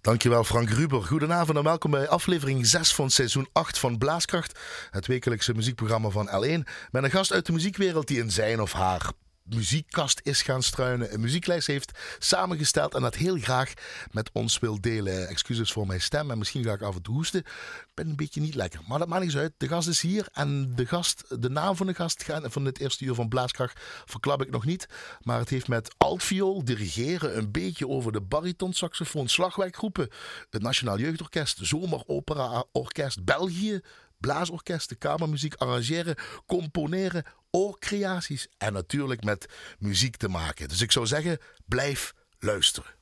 Dankjewel Frank Ruber. Goedenavond en welkom bij aflevering 6 van seizoen 8 van Blaaskracht. Het wekelijkse muziekprogramma van L1. Met een gast uit de muziekwereld die in zijn of haar muziekkast is gaan struinen, een muzieklijst heeft samengesteld en dat heel graag met ons wil delen. Excuses voor mijn stem en misschien ga ik af en toe hoesten. Ik ben een beetje niet lekker, maar dat maakt niet uit. De gast is hier en de, gast, de naam van de gast van dit eerste uur van Blaaskracht verklap ik nog niet. Maar het heeft met altviool, dirigeren, een beetje over de baritonsaxofoon, slagwerkgroepen, het Nationaal Jeugdorkest, Zomeropera Orkest België, blaasorkesten, kamermuziek arrangeren, componeren, oorcreaties en natuurlijk met muziek te maken. Dus ik zou zeggen, blijf luisteren.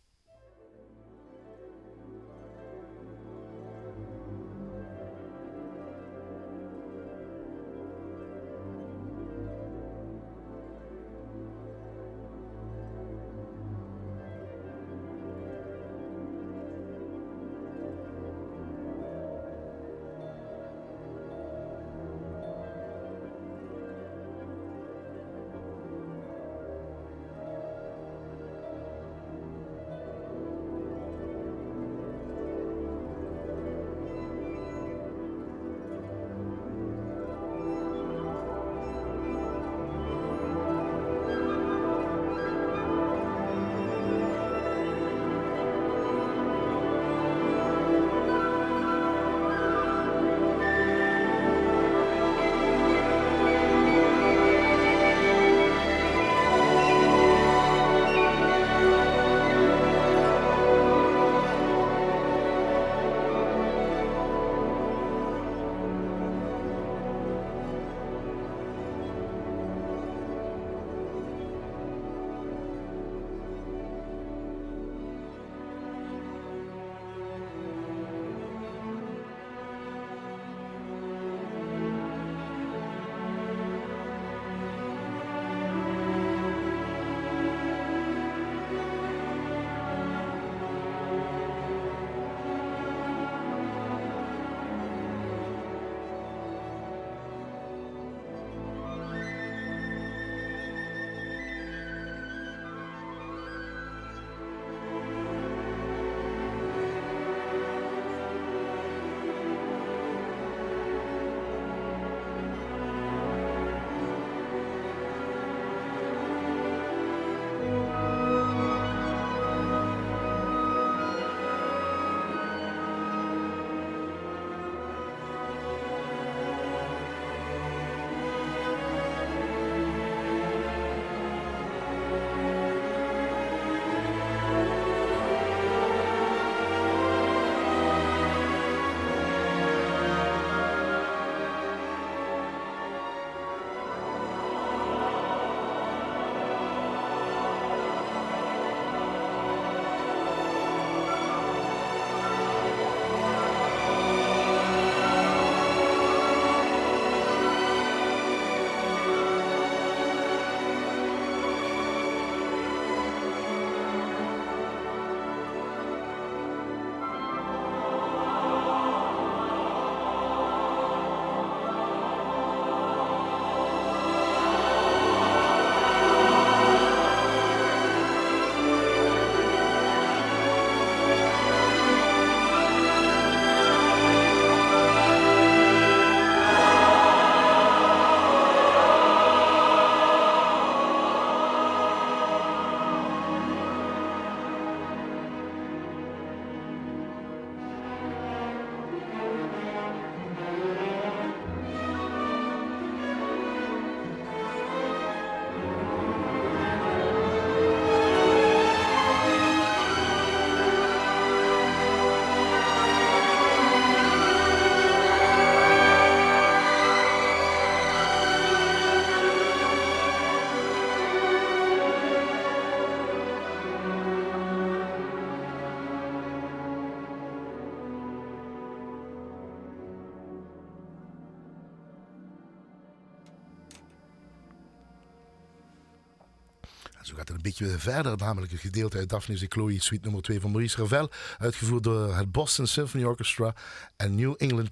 Beetje verder, namelijk het gedeelte uit Daphne's Chloe, suite nummer 2 van Maurice Ravel, uitgevoerd door het Boston Symphony Orchestra en New England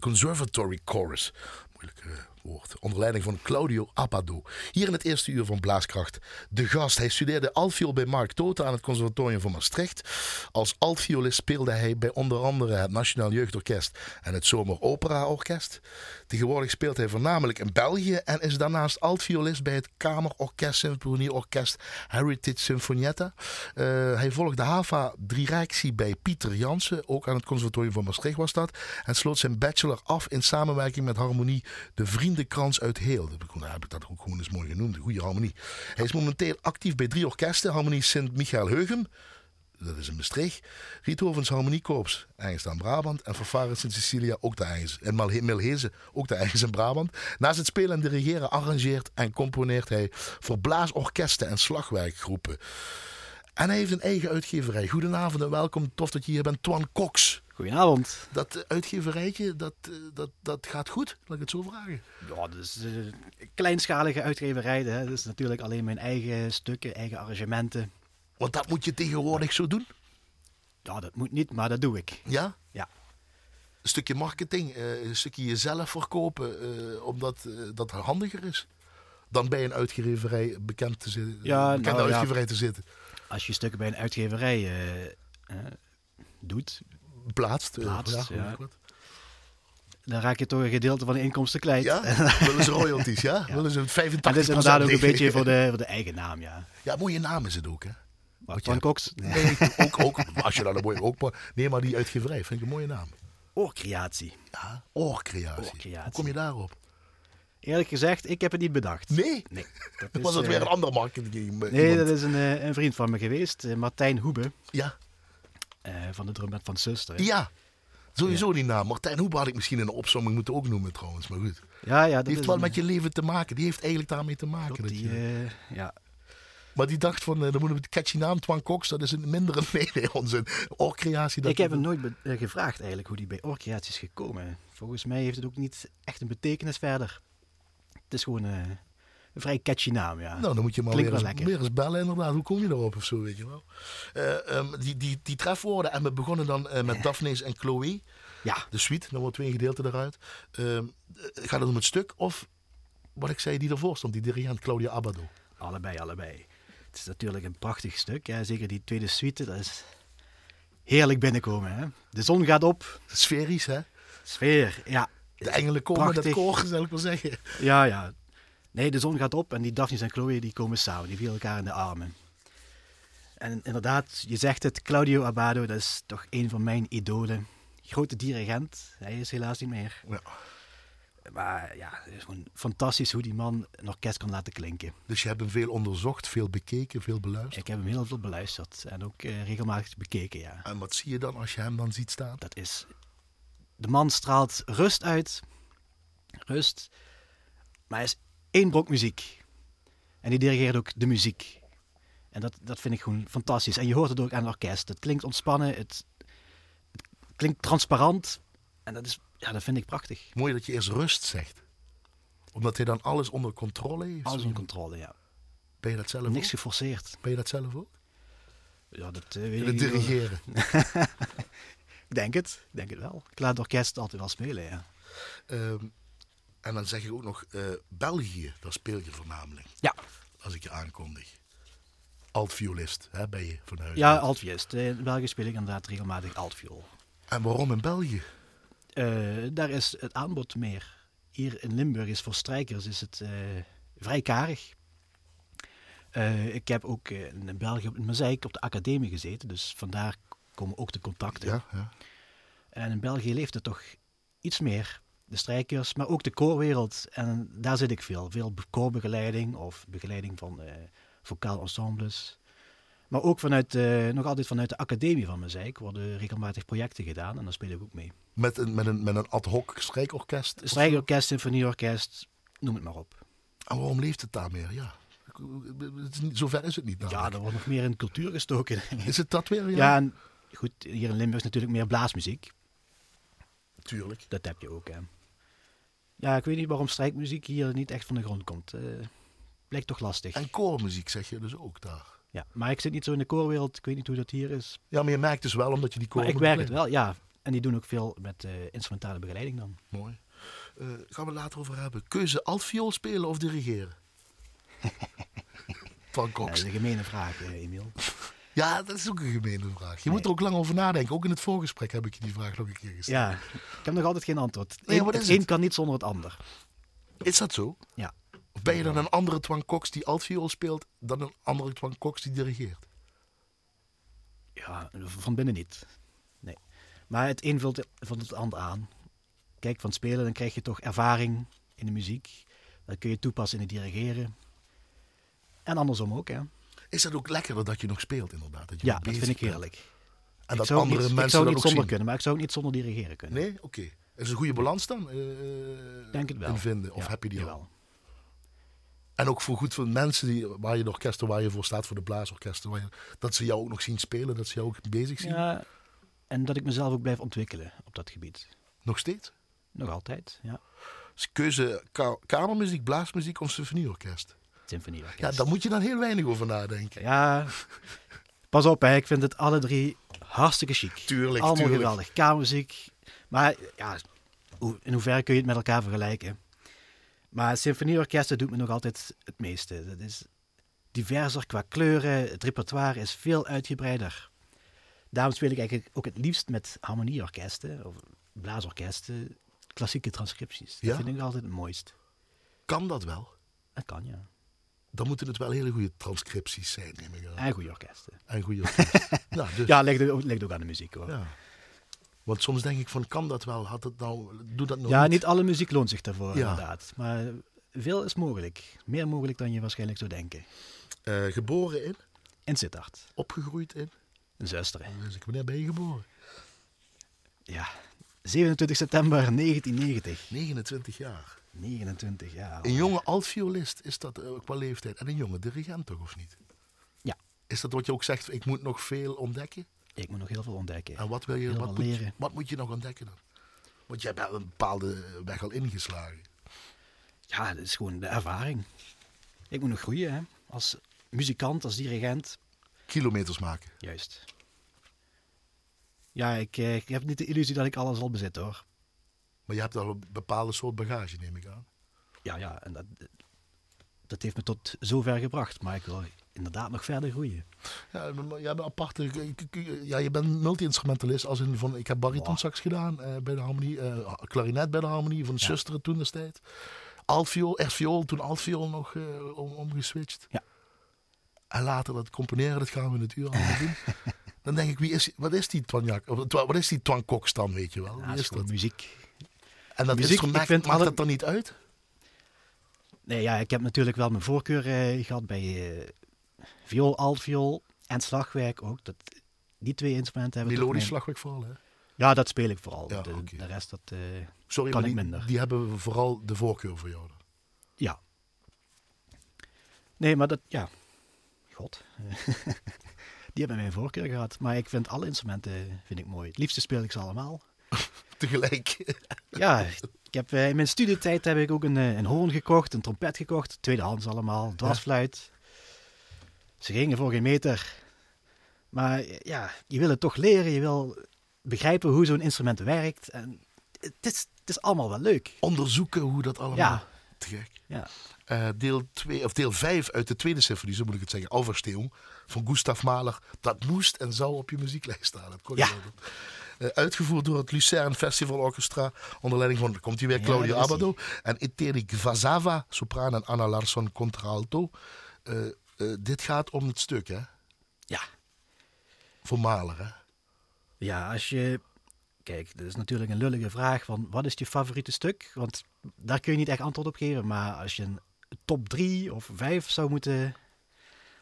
Conservatory Chorus. Moeilijke hoort. Onder leiding van Claudio Abbado. Hier in het eerste uur van Blaaskracht. De gast. Hij studeerde altviool bij Mark Tota aan het Conservatorium van Maastricht. Als altviolist speelde hij bij onder andere het Nationaal Jeugdorkest en het Zomer Opera Orkest. Tegenwoordig speelt hij voornamelijk in België en is daarnaast altviolist bij het Kamerorkest Symfonieorkest Heritage Sinfonietta. Uh, hij volgde HAVA directie bij Pieter Jansen, ook aan het Conservatorium van Maastricht was dat. En sloot zijn bachelor af in samenwerking met Harmonie de Vriendenkrans uit Heel. Dat heb ik dat ook gewoon eens mooi genoemd, de goede harmonie. Hij is momenteel actief bij drie orkesten. Harmonie Sint-Michael Heugem, dat is in Maastricht. Riethovens Harmoniekorps, ergens aan Brabant. En Vervarens in Sicilia, ook de ergens. En Milhezen, ook de ergens in Brabant. Naast het spelen en dirigeren arrangeert en componeert hij voor blaasorkesten en slagwerkgroepen. En hij heeft een eigen uitgeverij. Goedenavond en welkom. Tof dat je hier bent, Twan Cox. Goedenavond. Dat uitgeverijtje, dat, eh, dat, dat gaat goed, laat ik het zo vragen. Ja, dus uh, kleinschalige uitgeverij. Hè. Dat is natuurlijk alleen mijn eigen stukken, eigen arrangementen. Want dat moet je tegenwoordig zo doen? Ja, dat moet niet, maar dat doe ik. Ja? Ja. Een stukje marketing, uh, een stukje jezelf verkopen, omdat dat handiger is. Dan bij een uitgeverij bekend te zitten. Ja, bekende nou, uitgeverij te zitten. Als je stukken bij een uitgeverij doet, plaatst. plaatst ja, Dan raak je toch een gedeelte van de inkomsten kwijt. Ja, willen ze royalties, ja? ja. Willen ze 85 En dat is inderdaad ook een beetje voor de, voor de eigen naam, ja. Ja, mooie naam is het ook, hè? Van Cox? Nee, ook, ook, als je dan een mooie... Ook, nee, maar die uitgeverij vind ik een mooie naam. Oorcreatie. Ja, oorcreatie. oorcreatie. Hoe kom je daarop? Eerlijk gezegd, ik heb het niet bedacht. Nee? Nee. Dat is, Was dat weer een eh, ander marketing? Nee, dat is een, eh, een vriend van me geweest, eh, Martijn Hoebe. Ja. Uh, van de drummet van Zuster. Ja, sowieso die naam. Martijn Hoebe had ik misschien in de opzomming moeten ook noemen trouwens, maar goed. Ja, ja, dat die heeft wel met je leven te maken. Die heeft eigenlijk daarmee te maken. Klopt, die, uh, ja. Maar die dacht van, uh, dan moeten we de catchy naam Twan Cox, dat is een mindere nee, onze oorcreatie. Ik heb hem nooit gevraagd eigenlijk hoe die bij oorcreatie is gekomen. Volgens mij heeft het ook niet echt een betekenis verder. Het is gewoon een vrij catchy naam, ja. Nou, dan moet je maar weer eens, weer eens, bellen inderdaad. Hoe kom je erop of zo, weet je wel. Uh, um, die, die, die trefwoorden, en we begonnen dan uh, met Daphne's en Chloe. Ja. De suite, dan wordt twee gedeelten eruit. Uh, gaat het om het stuk of, wat ik zei, die ervoor stond, die dirigent Claudia Abado? Allebei, allebei. Het is natuurlijk een prachtig stuk. Hè. Zeker die tweede suite, dat is heerlijk binnenkomen. Hè. De zon gaat op. Sferisch, hè? Sfeer, ja. De engelen komen, Prachtig. dat koor, zal ik maar zeggen. Ja, ja. Nee, de zon gaat op en die Daphne en Chloe die komen samen. Die vielen elkaar in de armen. En inderdaad, je zegt het, Claudio Abbado, dat is toch een van mijn idolen. Grote dirigent, hij is helaas niet meer. Ja. Maar ja, het is gewoon fantastisch hoe die man een orkest kan laten klinken. Dus je hebt hem veel onderzocht, veel bekeken, veel beluisterd? Ik heb hem heel veel beluisterd en ook uh, regelmatig bekeken, ja. En wat zie je dan als je hem dan ziet staan? Dat is... De man straalt rust uit. Rust. Maar hij is één brok muziek. En die dirigeert ook de muziek. En dat, dat vind ik gewoon fantastisch. En je hoort het ook aan het orkest. Het klinkt ontspannen, het, het klinkt transparant. En dat, is, ja, dat vind ik prachtig. Mooi dat je eerst rust zegt. Omdat hij dan alles onder controle heeft. Alles onder controle, ja. Ben je dat zelf Niks geforceerd. Ben je dat zelf ook? Ja, dat uh, weet ik dirigeren? ik denk het. Ik denk het wel. Ik laat het orkest altijd wel spelen, ja. Um, en dan zeg je ook nog uh, België, daar speel je voornamelijk. Ja. Als ik je aankondig. Altviolist, hè, ben je vanuit? Ja, altviolist. In België speel ik inderdaad regelmatig altviool. En waarom in België? Uh, daar is het aanbod meer. Hier in Limburg is voor strijkers is het uh, vrij karig. ik heb ook in België op Mozaïek op de academie gezeten, dus vandaar komen ook de contacten. Ja, ja. En in België leeft het toch iets meer de strijkers, maar ook de koorwereld. En daar zit ik veel. Veel koorbegeleiding of begeleiding van uh, vocaal ensembles. Maar ook vanuit, uh, nog altijd vanuit de academie van Mozaïek worden regelmatig projecten gedaan en daar speel ik ook mee. Met een, met een, met een ad hoc strijkorkest? Strijkorkest, symfonieorkest, noem het maar op. En waarom leeft het daar meer? Ja. Zover is het niet. Namelijk. Ja, er wordt nog meer in cultuur gestoken. Is het dat weer? Ja, ja en goed, hier in Limburg is natuurlijk meer blaasmuziek. Tuurlijk. Dat heb je ook, hè. Ja, ik weet niet waarom strijkmuziek hier niet echt van de grond komt. Uh, blijkt toch lastig. En koormuziek zeg je dus ook daar. Ja, maar ik zit niet zo in de koorwereld. Ik weet niet hoe dat hier is. Ja, maar je merkt dus wel omdat je die koor. Maar ik werk het wel, ja. En die doen ook veel met uh, instrumentale begeleiding dan. Mooi. Eh, gaan we later over hebben. Keuze altviool spelen of dirigeren? Van Ja, dat Cox. is een gemene vraag, eh, Emiel. Ja, dat is ook een gemene vraag. Je Nee. moet er ook lang over nadenken. Ook in het voorgesprek heb ik je die vraag nog een keer gesteld. Ja, ik heb nog altijd geen antwoord. Nee, Eén- het een het? kan niet zonder het ander. Is dat zo? Ja. Of ben je dan een andere Twan Cox die altviool speelt dan een andere Twan Cox die dirigeert? Ja, van binnen niet. Nee. Maar het een vult, vult het ander aan. Kijk, van spelen dan krijg je toch ervaring in de muziek. Dat kun je toepassen in het dirigeren. En andersom ook, hè. Is dat ook lekkerder dat je nog speelt inderdaad? Dat je Ja, dat vind ik heerlijk. En ik dat zou andere niet, mensen ik zou dat niet ook zonder zien? kunnen, maar ik zou ook niet zonder dirigeren kunnen. Nee? Oké. Is het een goede balans dan? eh, Denk het wel. In vinden? Of Ja, heb je die al? En ook voor goed voor mensen die, waar je de orkesten waar je voor staat, voor de blaasorkesten, waar je, dat ze jou ook nog zien spelen, dat ze jou ook bezig zien. Ja, en dat ik mezelf ook blijf ontwikkelen op dat gebied. Nog steeds? Nog altijd, ja. Dus keuze ka- kamermuziek, blaasmuziek of symfonieorkest. Symfonieorkest. Ja, daar moet je dan heel weinig over nadenken. Ja, pas op, hè. ik vind het alle drie hartstikke chic. Tuurlijk, Allemaal tuurlijk. geweldig. Kamermuziek. Maar ja, in hoeverre kun je het met elkaar vergelijken? Maar symfonieorkesten doet me nog altijd het meeste. Dat is diverser qua kleuren. Het repertoire is veel uitgebreider. Daarom speel ik eigenlijk ook het liefst met harmonieorkesten of blaasorkesten, klassieke transcripties. Dat Ja? vind ik altijd het mooist. Kan dat wel? Dat kan, ja. Dan moeten het wel hele goede transcripties zijn, neem ik aan. En goede orkesten. En goede orkesten. dus, Ja, ligt ook, ligt ook aan de muziek hoor. Ja. Want soms denk ik van, kan dat wel? Had het nou, doe dat nou niet alle muziek loont zich daarvoor Ja. inderdaad. Maar veel is mogelijk. Meer mogelijk dan je waarschijnlijk zou denken. Eh, geboren in, In Sittard, opgegroeid in. een zuster. Dus ik, wanneer ben je geboren? Ja, 27 september 1990. 29 jaar. 29 jaar. Een jonge altviolist, is dat eh, qua leeftijd? En een jonge dirigent toch, of niet? Ja. Is dat wat je ook zegt, ik moet nog veel ontdekken? Ik moet nog heel veel ontdekken. En wat, wil je, Heel wat, moet, je- leren. wat moet je nog ontdekken dan? Want hebt wel een bepaalde weg al ingeslagen. Ja, dat is gewoon de ervaring. Ik moet nog groeien, hè. Als muzikant, als dirigent. Kilometers maken. Juist. Ja, ik, eh, ik heb niet de illusie dat ik alles al bezit, hoor. Maar je hebt al een bepaalde soort bagage, neem ik aan. Ja, ja, en dat, dat heeft me tot zover gebracht. Maar ik wil inderdaad nog verder groeien. Ja, een aparte. Ja, je bent multi-instrumentalist. Als in van, ik heb baritonsax gedaan eh, bij de harmonie, eh, klarinet bij de harmonie van de Ja. zusteren toen destijds. Altviool, viool, toen altviool nog eh, om, omgeswitcht. Ja. En later dat componeren, dat gaan we in het uur allemaal doen. Dan denk ik, wie is, wat is die Twanjak? Wat is die Twan Cox dan, weet je wel? Ja, Wie is dat? muziek. En dat muziek, instrument, ik vind maakt alle- dat dan niet uit? Nee, ja, ik heb natuurlijk wel mijn voorkeur eh, gehad bij eh viool, altviool en slagwerk ook. Dat, die twee instrumenten hebben Melodisch slagwerk vooral, hè? Ja, dat speel ik vooral. Ja, de, rest, dat... eh, Sorry, Kan ik die, minder. die hebben vooral de voorkeur voor jou. ja. Nee, maar dat... Ja. God. die hebben mijn voorkeur gehad. Maar ik vind alle instrumenten vind ik mooi. Het liefste speel ik ze allemaal. Tegelijk. Ja, ik heb, eh, in mijn studietijd heb ik ook een, eh, een hoorn gekocht, een trompet gekocht. Tweedehands allemaal, dwarsfluit. Ze gingen voor geen meter. Maar ja, je wil het toch leren. Je wil begrijpen hoe zo'n instrument werkt. En het is, het is allemaal wel leuk. Onderzoeken hoe dat allemaal... Ja. Te gek. Ja, Eh, deel 2, of deel 5 uit de tweede symfonie, zo moet ik het zeggen, Auferstehung, van Gustav Mahler. Dat moest en zou op je muzieklijst staan. Dat kon je Ja. Eh, uitgevoerd door het Lucerne Festival Orchestra, onder leiding van, komt hij weer, Claudio Abbado. En Eteri Gvazava, sopraan en Anna Larsson, contralto. Eh, eh, dit gaat om het stuk, hè? ja. Voor hè? Ja, als je... Kijk, dat is natuurlijk een lullige vraag van wat is je favoriete stuk? Want daar kun je niet echt antwoord op geven. Maar als je een top 3 of 5 zou moeten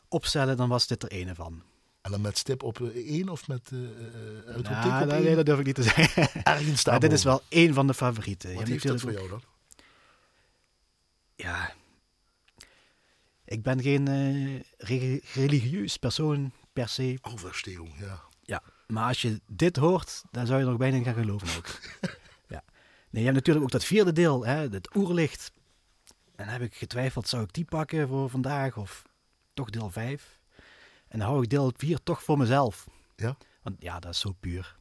opstellen, dan was dit er ene van. En dan met stip op 1 of met eh eh, uitroepteken Nou, op dat, nee, één? dat durf ik niet te zeggen. Ergens Maar dit is wel één van de favorieten. Wat heeft dat voor jou dan? Ja. Ik ben geen eh, re- religieus persoon per se. Auferstehung, ja. Ja. Maar als je dit hoort, dan zou je nog bijna gaan geloven ook. ja. Nee, je hebt natuurlijk ook dat vierde deel, hè, het oerlicht. En dan heb ik getwijfeld, zou ik die pakken voor vandaag of toch deel 5? En dan hou ik deel 4 toch voor mezelf. Ja? Want ja, dat is zo puur.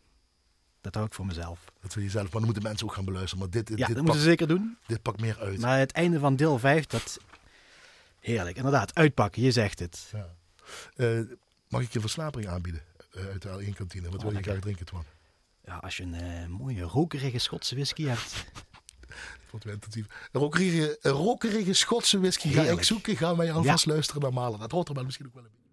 Dat hou ik voor mezelf. Dat wil je zelf, maar dan moeten mensen ook gaan beluisteren. Maar dit, dit, Ja, dit, dat pakt, moeten ze zeker doen. dit pakt meer uit. Maar het einde van deel 5, dat... Heerlijk, inderdaad. Uitpakken, je zegt het. Ja. Eh, mag ik je versnapering aanbieden eh, uit de L1 kantine? Wat Oh, wil je graag drinken, Twan? Ja, als je een eh, mooie rokerige Schotse whisky hebt. Wat wel intensief. Een rokerige, rokerige Schotse whisky ga ik Heerlijk. zoeken. Gaan wij alvast luisteren naar Malen. Dat hoort er wel misschien ook wel een beetje.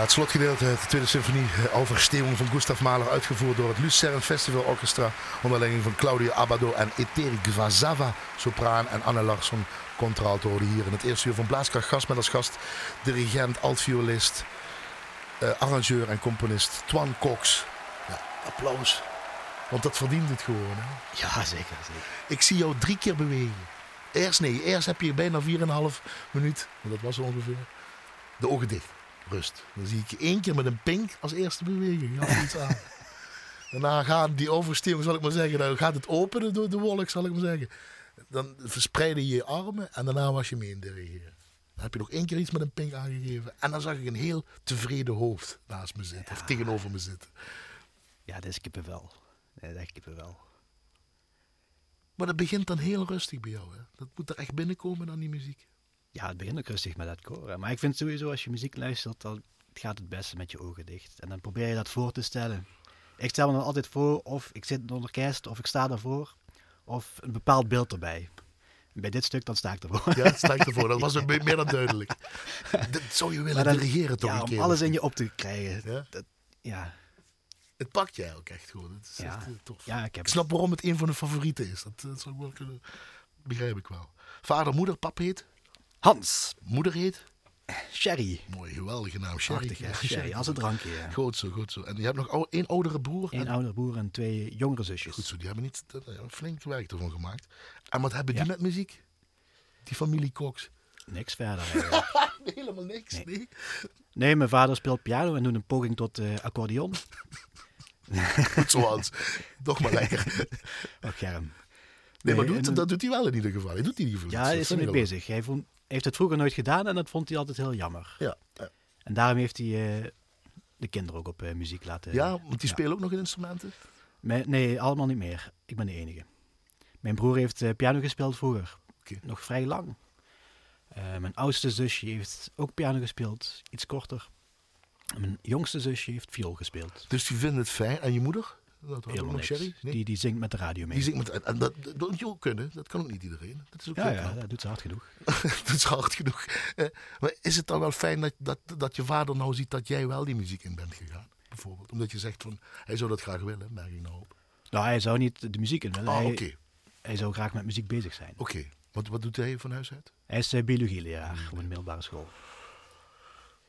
Ja, het slotgedeelte, de tweede symfonie, eh, Auferstehung van Gustav Mahler, uitgevoerd door het Lucerne Festival Orchestra, onder leiding van Claudio Abado en Eteri Gvazava, sopraan, en Anne Larsson, contralto, hoorde hier in het eerste uur van Blaaskracht Gast met als gast dirigent, altviolist, eh, arrangeur en componist Twan Cox. Ja, applaus. Want dat verdient het gewoon. Hè? Ja, zeker, zeker. Ik zie jou drie keer bewegen. Eerst nee, eerst heb je bijna 4,5 minuut, want dat was ongeveer, de ogen dicht. Rust. Dan zie ik je één keer met een pink als eerste beweging. Ja, iets aan. Daarna gaat die oversturing, zal ik maar zeggen, dan gaat het openen door de wolk, zal ik maar zeggen. Dan verspreiden je je armen en daarna was je mee in dirigeren. Dan heb je nog één keer iets met een pink aangegeven. En dan zag ik een heel tevreden hoofd naast me zitten, of tegenover me zitten. Ja, dat is kippenvel. Nee, dat is kippenvel. Maar dat begint dan heel rustig bij jou. Hè? Dat moet er echt binnenkomen dan die muziek. Ja, het begint ook rustig met dat koren. Maar ik vind sowieso als je muziek luistert, dan gaat het beste met je ogen dicht. En dan probeer je dat voor te stellen. Ik stel me dan altijd voor of ik zit in een orkest of ik sta daarvoor. Of een bepaald beeld erbij. Bij dit stuk dan sta ik ervoor. Ja, sta ik ervoor. Dat was me- meer dan duidelijk. Dat zou je willen dan- dirigeren toch ja, een keer? om alles in je op te krijgen. Ja? Dat, ja. Het pakt jij ook echt gewoon. Het is Ja. echt, eh, tof. ja, ik heb Ik snap waarom het een van de favorieten is. Dat, dat zou ik wel kunnen... Begrijp ik wel. Vader, moeder, pap heet? Hans, Moeder heet? Sherry. Mooi, geweldige naam. Sherry. Prachtig? Ja, Sherry, als een drankje. Ja. Goed zo, goed zo. En je hebt nog ou- één oudere broer. En- oudere broer en twee jongere zusjes. Goed zo, die hebben niet dat- ja, flink werk ervan gemaakt. En wat hebben Ja. die met muziek? Die familie Cox. Niks verder. Helemaal niks, nee. Nee. nee, mijn vader speelt piano en doet een poging tot eh, accordeon. Goed zo, Hans. Toch maar lekker. Scherm. Nee, maar doet, en- dat doet hij wel in ieder geval. Hij doet die niet Ja, hij is ermee bezig. Hij vond, heeft het vroeger nooit gedaan en dat vond hij altijd heel jammer. Ja. En daarom heeft hij eh, de kinderen ook op eh, muziek laten... ja, want die spelen ook nog instrumenten. Me- nee, allemaal niet meer. Ik ben de enige. Mijn broer heeft eh, piano gespeeld vroeger. Nog vrij lang. Mijn oudste zusje heeft ook piano gespeeld. Iets korter. En mijn jongste zusje heeft viool gespeeld. Dus die vinden het fijn. En je moeder? Dat Helemaal niks. Sherry? Nee? Die, die zingt met de radio mee. Die zingt met, en dat, dat moet je ook kunnen. Dat kan ook niet iedereen. Dat is ook ja, ja, dat doet ze hard genoeg. dat is hard genoeg. Eh, maar is het dan wel fijn dat, dat, dat je vader nou ziet dat jij wel die muziek in bent gegaan? Bijvoorbeeld. Omdat je zegt van, hij zou dat graag willen, merk ik nou op. Nou, hij zou niet de muziek in willen. Ah, hij, oké. hij zou graag met muziek bezig zijn. Oké. Wat, wat doet hij van huis uit? Hij is eh, biologieleraar op een middelbare school.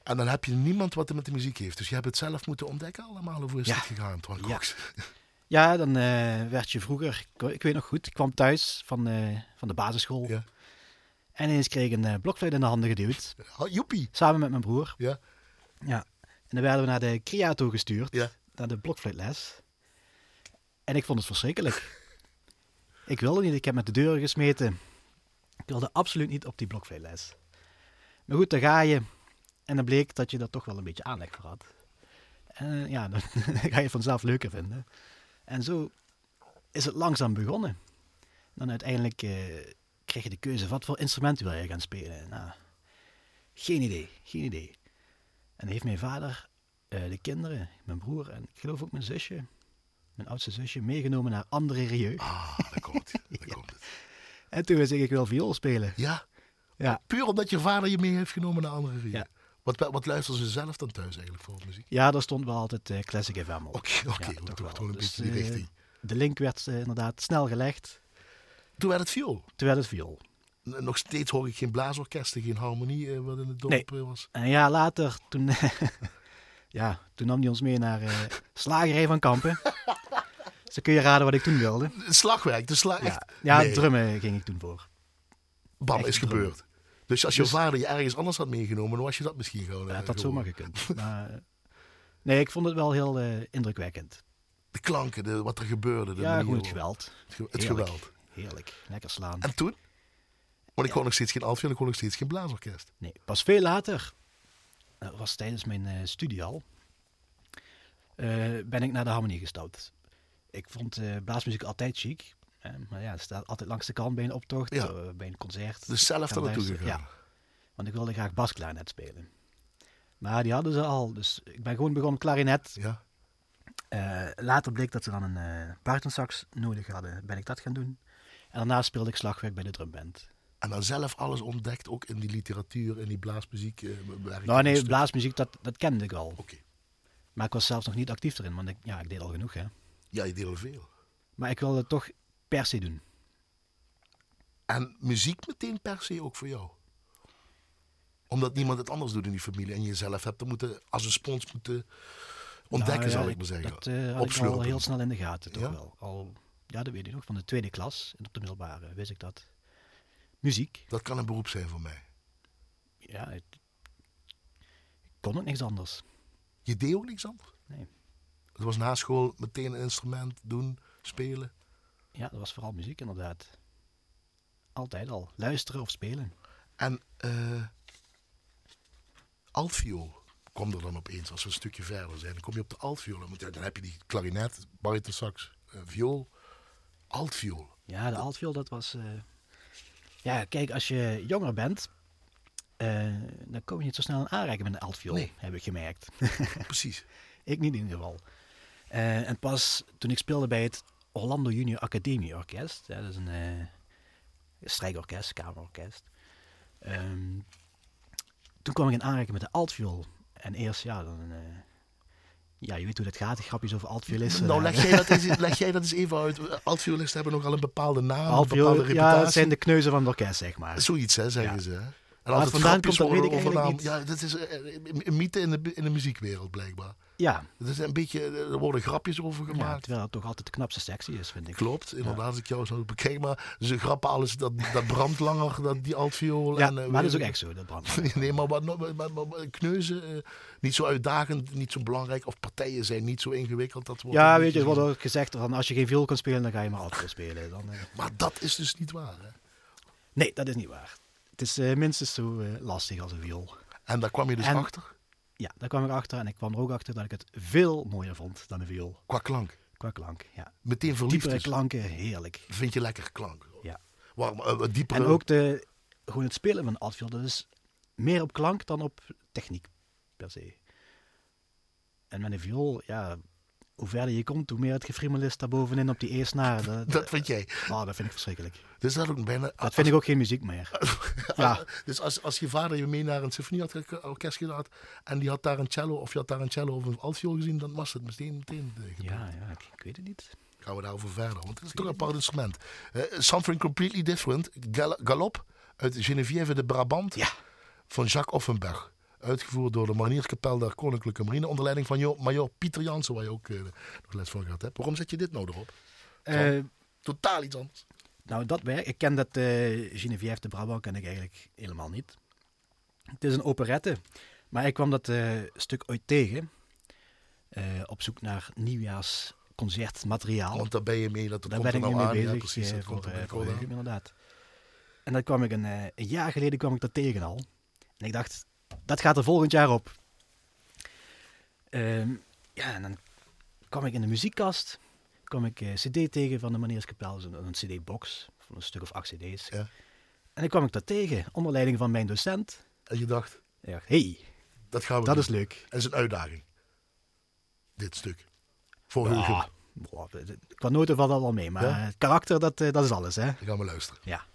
En dan heb je niemand wat er met de muziek heeft. Dus je hebt het zelf moeten ontdekken allemaal. Hoe is Ja. het gegaan, Twan Ja. Cox? Ja, dan eh, werd je vroeger, ik, weet nog goed, ik kwam thuis van, eh, van de basisschool. Ja. En ineens kreeg ik een eh, blokfluit in de handen geduwd. Joepie. Samen met mijn broer. Ja. Ja. En dan werden we naar de Creato gestuurd. Ja. Naar de blokfluitles. En ik vond het verschrikkelijk. ik wilde niet, ik heb met de deuren gesmeten. Ik wilde absoluut niet op die blokfluitles. Maar goed, dan ga je. En dan bleek dat je daar toch wel een beetje aanleg voor had. En eh, ja, dan ga je vanzelf leuker vinden. En zo is het langzaam begonnen. Dan uiteindelijk eh, kreeg je de keuze, wat voor instrumenten wil je gaan spelen? Nou, geen idee, geen idee. En dan heeft mijn vader eh, de kinderen, mijn broer en ik geloof ook mijn zusje, mijn oudste zusje, meegenomen naar andere Rieu. Ah, daar komt het. Daar komt het. En toen zei ik, ik wil viool spelen. Ja, Ja, puur omdat je vader je mee heeft genomen naar andere rivieren. Ja. Wat, wat luisteren ze zelf dan thuis eigenlijk voor muziek? ja daar stond wel altijd eh, Classic FM op. Oké, oké. Ja, toch een Dus, beetje die eh, richting. De link werd eh, inderdaad snel gelegd, Toen werd het viool. toen werd het viool. Nog steeds hoor ik geen blaasorkesten, geen harmonie wat in het dorp Nee. was. En een jaar later, toen, ja, toen nam hij ons mee naar Slagerij van Kampen. Dus dan kun je raden wat ik toen wilde. Slagwerk, de slag. Ja, ja Nee. drummen ging ik toen voor. Bam, echt is drummen. gebeurd. Dus als je Dus- vader je ergens anders had meegenomen, dan was je dat misschien gewoon. Ja, eh, het had zomaar gekund. Maar, eh, nee, ik vond het wel heel eh, indrukwekkend. De klanken, de, wat er gebeurde. De ja, gewoon het geweld. Het, ge- het Heerlijk. geweld. Heerlijk. Lekker slaan. En toen? Want ik hoor nog steeds geen altviool, ik hoor nog steeds geen blaasorkest. Nee, pas veel later, dat was tijdens mijn studie al, ben ik naar de harmonie gestapt. Ik vond blaasmuziek altijd chic. Eh, maar ja, het staat altijd langs de kant bij een optocht, Ja. eh, bij een concert. Dus zelf daar naartoe gegaan. Ja, want ik wilde graag basklarinet spelen. Maar die hadden ze al, dus ik ben gewoon begonnen klarinet. Ja. Eh, later bleek dat ze dan een buitensax nodig hadden. Ben ik dat gaan doen. En daarna speelde ik slagwerk bij de drumband. En dan zelf alles ontdekt, ook in die literatuur, in die blaasmuziek. Nou nee, blaasmuziek, dat, dat kende ik al. Oké. Maar ik was zelfs nog niet actief erin, want ik, ja, ik deed al genoeg. Hè. Ja, je deed al veel. Maar ik wilde toch per se doen. En muziek meteen per se ook voor jou? Omdat niemand het anders doet in die familie en je zelf hebt moeten, als een spons moeten ontdekken, Nou ja, zal ik maar zeggen. Dat eh, had ik al heel snel in de gaten, toch Ja? wel. Al, ja, dat weet ik nog, van de tweede klas en op de middelbare wist ik dat. Muziek, Dat kan een beroep zijn voor mij. ja, het, ik kon ook niks anders. Je deed ook niks anders? Nee. Het was na school meteen een instrument doen, spelen. Ja, dat was vooral muziek inderdaad. Altijd al. Luisteren of spelen. En eh altviool kwam er dan opeens als we een stukje verder zijn. Dan kom je op de altviool. Ja, dan heb je die klarinet, baritonsax, eh viool, altviool. Ja, de altviool, dat was... eh, Ja, kijk, als je jonger bent, dan kom je niet zo snel in aanraking met een altviool, Nee. heb ik gemerkt. Precies. ik niet in ieder geval. En pas toen ik speelde bij het Orlando Junior Academie Orkest, dat is een eh, strijkorkest, kamerorkest. Ehm, toen kwam ik in aanraking met de altviool. En eerst, ja, dan... eh, ja, je weet hoe dat gaat, de grapjes over altviolisten. Nou, daar. leg jij, dat eens, leg jij dat eens even uit. Altviolisten hebben nogal een bepaalde naam, een bepaalde reputatie. ja, dat zijn de kneuzen van het orkest, zeg maar. Zoiets, hè, zeggen Ja. ze. Hè? En altijd het vandaan grapjes komt, dat weet ik over- eigenlijk naam. niet. Ja, dat is eh, een mythe in de, in de muziekwereld, blijkbaar. Ja, Het is een beetje, eh, er worden grapjes over ja, gemaakt. terwijl het toch altijd de knapste sectie is, vind ik. Klopt, inderdaad, als ik jou zo bekijk. Maar ze grappen alles, dat, dat brandt langer, dat, die altviool. Ja, en, eh, maar dat is ook echt zo, dat brand. Nee, maar, wat, maar, maar, maar- maar kneuzen, eh, niet zo uitdagend, niet zo belangrijk. Of partijen zijn niet zo ingewikkeld. Dat wordt Ja, weet je, er wordt ook gezegd van als je geen viool kan spelen, dan ga je maar altviool spelen. Dan, eh, Maar dat is dus niet waar. Hè? Nee, dat is niet waar. Het is eh, minstens zo eh, lastig als een viool. En daar kwam je dus En- achter, Ja, daar kwam ik achter en ik kwam er ook achter dat ik het veel mooier vond dan een viool. qua klank. Qua klank, ja. Meteen verliefd Diepere dus. klanken, heerlijk. Vind je lekker klank. Ja. Waarom, eh, diepere... En ook de, gewoon het spelen van een altviool, dat is meer op klank dan op techniek per se. En met een viool, ja, hoe verder je komt, hoe meer het gefriemel is daarbovenin op die E-snaren. Dat, Dat vind jij. oh, dat vind ik verschrikkelijk. Dus dat ook bijna... Dat vind ik ook geen muziek meer. Ja. Dus als, als je vader je mee naar een symfonieorkest gedaan en die had daar een cello of je had daar een cello of een altviool gezien, dan was het meteen, meteen eh, gebeurd. Ja, ja, ik, ik weet het niet. Gaan we daarover verder, want het is toch een apart instrument. Eh, something completely different. Gal Galop uit Geneviève de Brabant Ja. van Jacques Offenberg. Uitgevoerd door de Marinierskapel der Koninklijke Marine onder leiding van Jo- major Pieter Jansen, waar je ook eh, nog les van gehad hebt. Waarom zet je dit nou erop? Eh, Totaal iets anders. nou, dat werk. Ik ken dat eh Geneviève de Brabant ken ik eigenlijk helemaal niet. Het is een operette. Maar ik kwam dat stuk ooit tegen. op zoek naar nieuwjaarsconcertmateriaal. Want daar ben je mee, dat Daar komt ben ik nou nu aan. mee ja, bezig precies, komt voor, voor inderdaad. En dat kwam ik een, een jaar geleden kwam ik dat tegen al. En ik dacht, dat gaat er volgend jaar op. Ehm, ja, en dan kwam ik in de muziekkast. kwam ik eh, cd tegen van de Maneerskapel. Een, een cd-box van een stuk of acht cd's. Ja. En ik kwam ik dat tegen, onder leiding van mijn docent. En je dacht, Ik dacht, hey, dat gaan we dat doen. is leuk. Het is een uitdaging. Dit stuk. Voor Ja, boah, de- qua noten valt dat wel mee, maar Ja? het karakter, dat, eh, dat is alles, hè. Dan gaan we luisteren. Ja.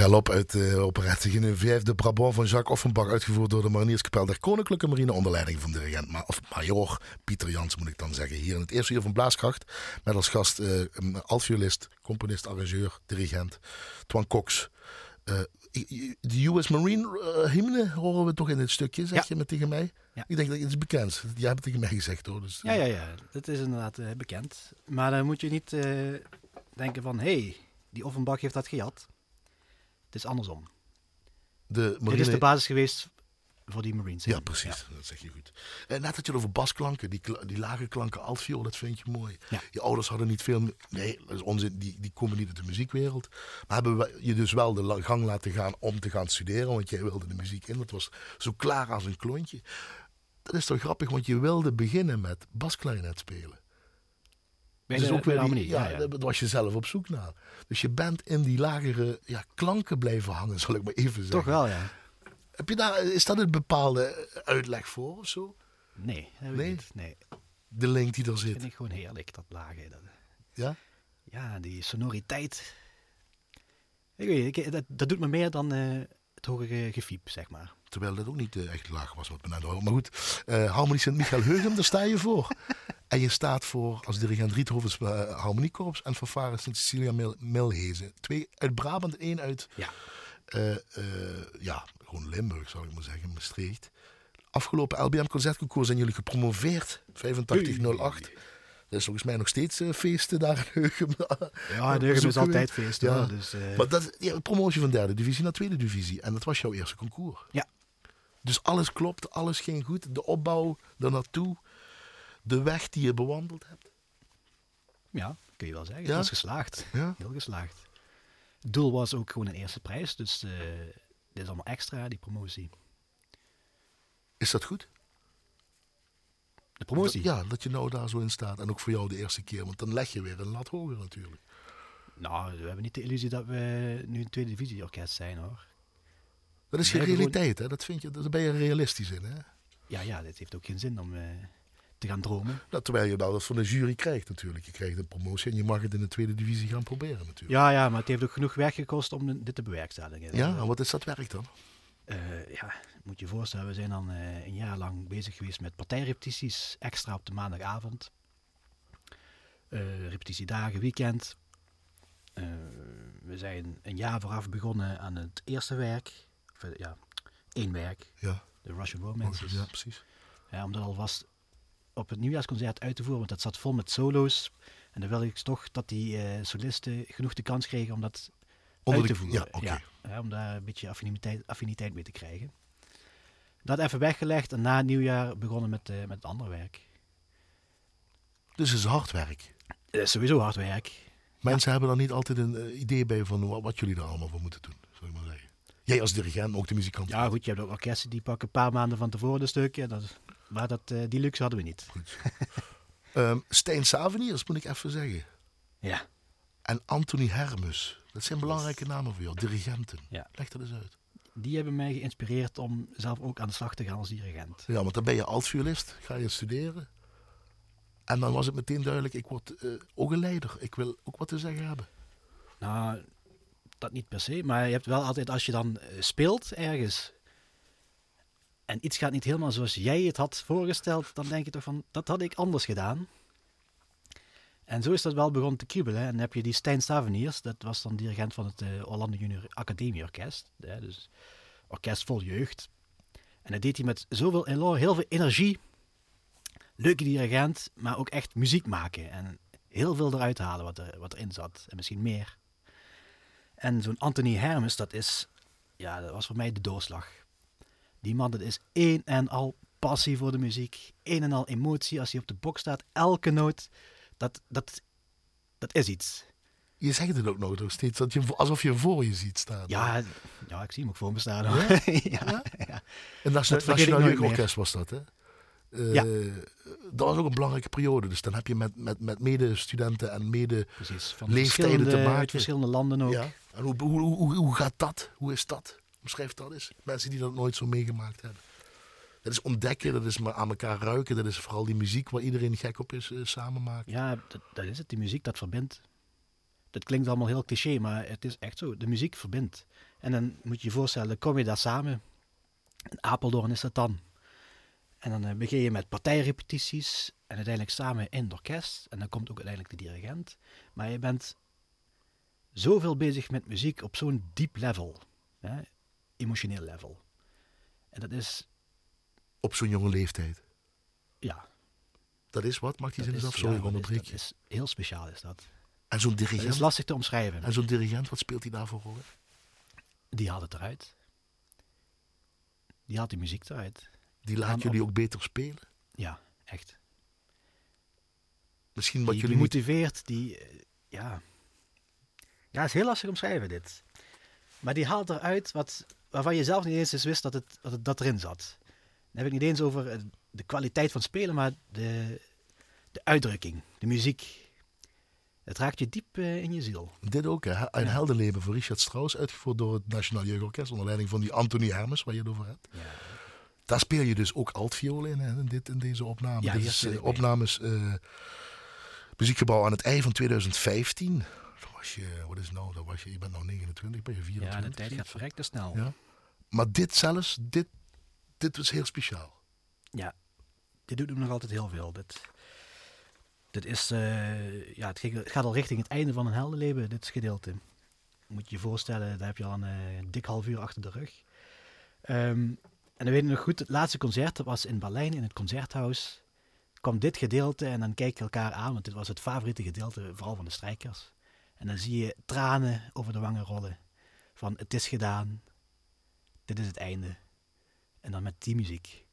Galop uit de operette Geneviève de Brabant van Jacques Offenbach, uitgevoerd door de Marinierskapel der Koninklijke Marine onder leiding van dirigent, ma of major Pieter Jans moet ik dan zeggen. Hier in het eerste uur van Blaaskracht, met als gast uh, altviolist, componist, arrangeur, dirigent, Twan Cox. Uh, de US Marine uh, hymne horen we toch in dit stukje, zeg je met tegen mij? Ja. Ik denk dat het is bekend. Jij hebt het tegen mij gezegd hoor. Dus, ja, ja, ja, dat is inderdaad bekend. Maar dan moet je niet denken van, hé, hey, die Offenbach heeft dat gejat. Het is andersom. De marine... Dit is de basis geweest voor die Marines. Ja, precies. Dat zeg je goed. En eh, net had je over basklanken, die, die lage klanken, altviool, dat vind je mooi. Ja. Je ouders hadden niet veel... Nee, dat is onzin. Die, die komen niet uit de muziekwereld. Maar hebben we je dus wel de gang laten gaan om te gaan studeren, want jij wilde de muziek in. Dat was zo klaar als een klontje. Dat is toch grappig, want je wilde beginnen met basklarinet spelen. Dat is ook weer die, ja, ja, daar was je zelf op zoek naar. Dus je bent in die lagere ja, klanken blijven hangen, zal ik maar even zeggen. Toch wel, ja. Heb je daar, is dat een bepaalde uitleg voor of zo? Nee, nee? Niet. nee. De link die er zit. Dat vind ik gewoon heerlijk, dat lage. Dat, ja? Ja, die sonoriteit. Ik weet, ik, dat, dat doet me meer dan uh, het hoge gefiep, zeg maar. Terwijl dat ook niet uh, echt laag was wat me net Maar goed, uh, Harmonie Sint-Michael Heugem, daar sta je voor. En je staat voor als dirigent Riethovens uh, Harmoniekorps en fanfare Sint-Cecilia Mil Milhezen. Twee uit Brabant, één uit ja. Uh, uh, ja, gewoon Limburg zou ik maar zeggen, Maastricht. Afgelopen LBM Concertconcours zijn jullie gepromoveerd, 8508. Dat is volgens mij nog steeds uh, feesten daar in Heugem. Ja, in Heugem is altijd feesten. Ja. Dus, Maar dat ja, promotie van derde divisie naar tweede divisie. En dat was jouw eerste concours. Ja. Dus alles klopt, alles ging goed. De opbouw naartoe de weg die je bewandeld hebt? Ja, kun je wel zeggen. Ja? Het is geslaagd. Ja? Heel geslaagd. Het doel was ook gewoon een eerste prijs. Dus uh, dit is allemaal extra, die promotie. Is dat goed? De promotie? ja, dat je nou daar zo in staat. En ook voor jou de eerste keer. Want dan leg je weer een lat hoger natuurlijk. Nou, we hebben niet de illusie dat we nu een tweede divisie orkest zijn hoor. Dat is je realiteit, hè? Dat vind je, daar ben je realistisch in, hè? Ja, ja, dit heeft ook geen zin om... Uh, te gaan dromen. Terwijl je nou dat van de jury krijgt natuurlijk. Je krijgt een promotie en je mag het in de tweede divisie gaan proberen natuurlijk. Ja, ja maar het heeft ook genoeg werk gekost om dit te bewerkstelligen. Ja, en wat is dat werk dan? Uh, ja, moet je je voorstellen, we zijn dan uh, een jaar lang bezig geweest met partijrepetities, extra op de maandagavond. Uh, repetitiedagen, weekend. we zijn een jaar vooraf begonnen aan het eerste werk. Of, ja, één werk. Ja. De Russian Romance. Ja, precies. Ja, om dat alvast op het nieuwjaarsconcert uit te voeren, want dat zat vol met solo's. En dan wil ik toch dat die uh, solisten genoeg de kans kregen om dat Onder uit te voeren. Ja, ja, om daar een beetje affiniteit, affiniteit mee te krijgen. Dat even weggelegd en na het nieuwjaar begonnen met, uh, met het andere werk. Dus het is hard werk? Het is sowieso hard werk. Mensen hebben dan niet altijd een idee bij van wat, wat, jullie daar allemaal voor moeten doen, zou ik maar zeggen. Jij als dirigent, ook de muzikant. Ja goed, je hebt ook orkesten die pakken een paar maanden van tevoren een stukje. Dat maar dat, uh, die luxe hadden we niet. Goed. um, Stijn Saveniers moet ik even zeggen. Ja. En Anthony Hermes. Dat zijn belangrijke namen voor jou, dirigenten. Ja. Leg dat eens uit. Die hebben mij geïnspireerd om zelf ook aan de slag te gaan als dirigent. Ja, want dan ben je altviolist, ga je studeren. En dan was het meteen duidelijk, ik word uh, ook een leider. Ik wil ook wat te zeggen hebben. Nou, dat niet per se. Maar je hebt wel altijd, als je dan uh, speelt ergens, en iets gaat niet helemaal zoals jij het had voorgesteld, dan denk je toch van, dat had ik anders gedaan. En zo is dat wel begonnen te kriebelen. En dan heb je die Stijn Staveniers, dat was dan dirigent van het uh, Orlando Junior Academie Orkest. dus orkest vol jeugd. En dat deed hij met zoveel elan, heel veel energie. Leuke dirigent, maar ook echt muziek maken. En heel veel eruit halen wat, er, wat erin zat. En misschien meer. En zo'n Anthony Hermes, dat is, ja, dat was voor mij de doorslag. Die man, dat is één en al passie voor de muziek. Één en al emotie als hij op de box staat. Elke noot, dat, dat, dat is iets. Je zegt het ook nog steeds, dat je, alsof je voor je ziet staan. Ja, ja ik zie hem ook voor me staan. Ja? ja, ja? En dat het Nationaal Jeugdorkest was dat, hè? Uh, ja. Dat was ook een belangrijke periode. Dus dan heb je met, met, met medestudenten en mede leeftijden te maken. verschillende landen ook. Ja. En hoe, hoe, hoe, hoe gaat dat? Hoe is dat? Omschrijf dat eens. Mensen die dat nooit zo meegemaakt hebben. Dat is ontdekken, dat is aan elkaar ruiken. Dat is vooral die muziek waar iedereen gek op is, uh, samen maken. Ja, dat, is het. Die muziek dat verbindt. Dat klinkt allemaal heel cliché, maar het is echt zo. De muziek verbindt. En dan moet je je voorstellen, kom je daar samen. In Apeldoorn is dat dan. En dan eh, begin je met partijrepetities en uiteindelijk samen in het orkest. En dan komt ook uiteindelijk de dirigent. Maar je bent zoveel bezig met muziek op zo'n diep level. Hè? Emotioneel level. En dat is, Op zo'n jonge leeftijd. ja... Dat is wat? Maakt die zin eens af? Sorry, ja, is- onderbreek dat je. is heel speciaal is dat. En zo'n Dat is dirigent, lastig te omschrijven. en zo'n dirigent, wat speelt hij daarvoor rol? Die haalt het eruit. Die haalt die muziek eruit. Die laat jullie op- ook beter spelen? Ja, echt. Misschien wat Die, jullie die motiveert, die... eh, ja. Ja, het is heel lastig omschrijven dit. Maar die haalt eruit wat, waarvan je zelf niet eens eens wist dat, het, dat het dat erin zat. Dan heb ik niet eens over eh, de kwaliteit van spelen, maar de, de uitdrukking, de muziek. Het raakt je diep eh, in je ziel. Dit ook, hè? Een Ja. heldenleven van Richard Strauss, uitgevoerd door het Nationaal Jeugdorkest, onder leiding van die Anthony Hermes, waar je het over hebt. Ja. Daar speel je dus ook altviool in, hè, in, dit, in deze opname. Ja, dit is eh, opnames muziekgebouw aan het ei van 2015. Was je, wat is nou, dan was je, je bent nou 29, ben je 24. ja, de tijd gaat verrekte snel. Ja. Maar dit zelfs, dit, dit was heel speciaal. Ja, dit doet hem nog altijd heel veel. Dit, dit is, eh, ja, het gaat al richting het einde van een heldenleven, dit gedeelte. Moet je je voorstellen, daar heb je al een eh, dik half uur achter de rug. Ehm, en dan weet ik nog goed, het laatste concert dat was in Berlijn, in het Concerthaus. kwam dit gedeelte en dan kijk je elkaar aan, want dit was het favoriete gedeelte, vooral van de strijkers. En dan zie je tranen over de wangen rollen. Van het is gedaan, dit is het einde. En dan met die muziek.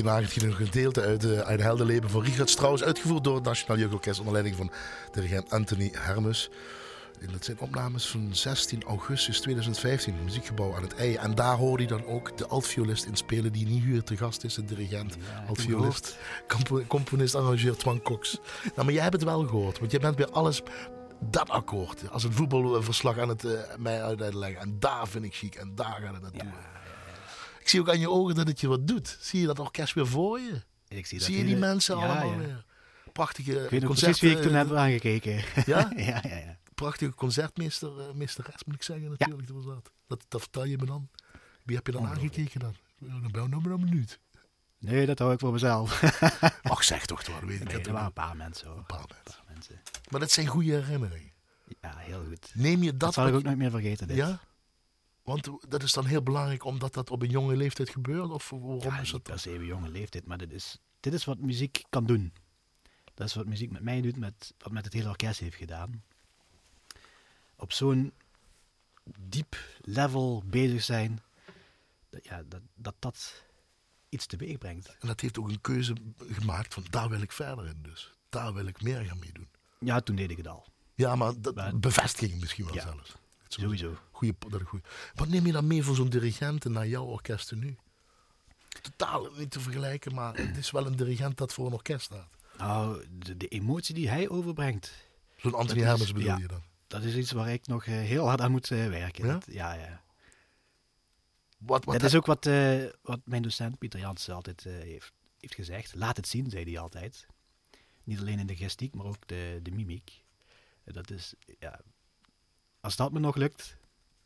Een beetje nageschreven gedeelte uit uh, Ein Heldenleven van Richard Strauss, uitgevoerd door het Nationaal Jeugdorkest onder leiding van dirigent Anthony Hermes. Dat zijn opnames van 16 augustus 2015, het muziekgebouw aan het ei. En daar hoorde hij dan ook de altviolist in spelen die niet hier te gast is, de dirigent, ja, altviolist, componist, arrangeur Twan Cox. Nou, maar jij hebt het wel gehoord, want jij bent bij alles dat akkoord. Als een voetbalverslag aan het uh, mij uitleggen. En daar vind ik chic en daar gaat het naartoe. Ja, zie ook aan je ogen dat het je wat doet. Zie je dat orkest weer voor je? Ik zie, dat zie je die mensen allemaal weer? Prachtige ik weet concerten. precies wie ik toen heb aangekeken. Ja? ja, ja, ja. Prachtige concertmeester, uh, meesteres moet ik zeggen natuurlijk. Dat, was dat. dat. dat vertel je me dan. Wie heb je dan aangekeken dan? Dan ben maar een minuut. Nee, dat hou ik voor mezelf. Ach, zeg toch toch, weet ik nee, Er waren een paar mensen hoor. Een paar mensen. Maar dat zijn goede herinneringen. Ja, heel goed. Neem je dat... Dat zal ik ook nooit meer vergeten, dit. Ja? Want dat is dan heel belangrijk omdat dat op een jonge leeftijd gebeurt? Of waarom ja, is dat? per se een jonge leeftijd, maar dit is, dit is wat muziek kan doen. Dat is wat muziek met mij doet, met, wat met het hele orkest heeft gedaan. Op zo'n diep level bezig zijn, dat, ja, dat, dat dat iets teweeg brengt. En dat heeft ook een keuze gemaakt van daar wil ik verder in dus. Daar wil ik meer gaan mee doen. Ja, toen deed ik het al. Ja, maar dat bevestiging misschien wel zelfs. Sowieso. Goeie, dat goeie. Wat neem je dan mee voor zo'n dirigent naar jouw orkest nu? Totaal niet te vergelijken, maar het is wel een dirigent dat voor een orkest staat. Nou, de, de emotie die hij overbrengt. Zo'n Anthony Hermans bedoel je dan? Dat is iets waar ik nog uh, heel hard aan moet uh, werken. Ja? Dat, ja, ja. Wat, wat dat is ook wat, uh, wat mijn docent Pieter Jansen altijd heeft, heeft gezegd. Laat het zien, zei hij altijd. Niet alleen in de gestiek, maar ook de, de mimiek. Dat is, ja, als dat me nog lukt,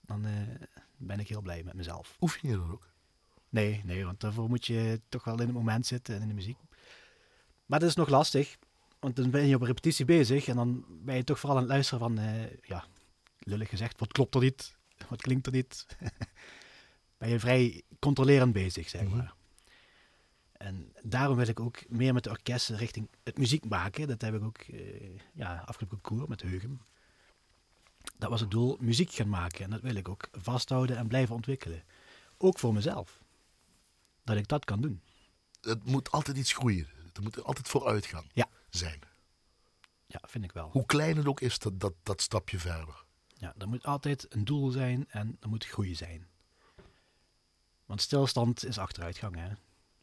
dan uh, ben ik heel blij met mezelf. Oefen je dat ook? Nee, nee, want daarvoor moet je toch wel in het moment zitten en in de muziek. Maar dat is nog lastig, want dan ben je op repetitie bezig en dan ben je toch vooral aan het luisteren van, uh, ja, lullig gezegd, wat klopt er niet? Wat klinkt er niet? ben je vrij controlerend bezig, zeg mhm. maar. En daarom wil ik ook meer met de orkesten richting het muziek maken. Dat heb ik ook uh, ja, afgelopen koer met Heugem. Dat was het doel, muziek gaan maken. En dat wil ik ook vasthouden en blijven ontwikkelen. Ook voor mezelf. Dat ik dat kan doen. Het moet altijd iets groeien. Het moet altijd vooruitgaan ja. zijn. Ja, vind ik wel. Hoe klein het ook is, dat, dat, dat stapje verder. Ja, er moet altijd een doel zijn en er moet groei zijn. Want stilstand is achteruitgang, hè.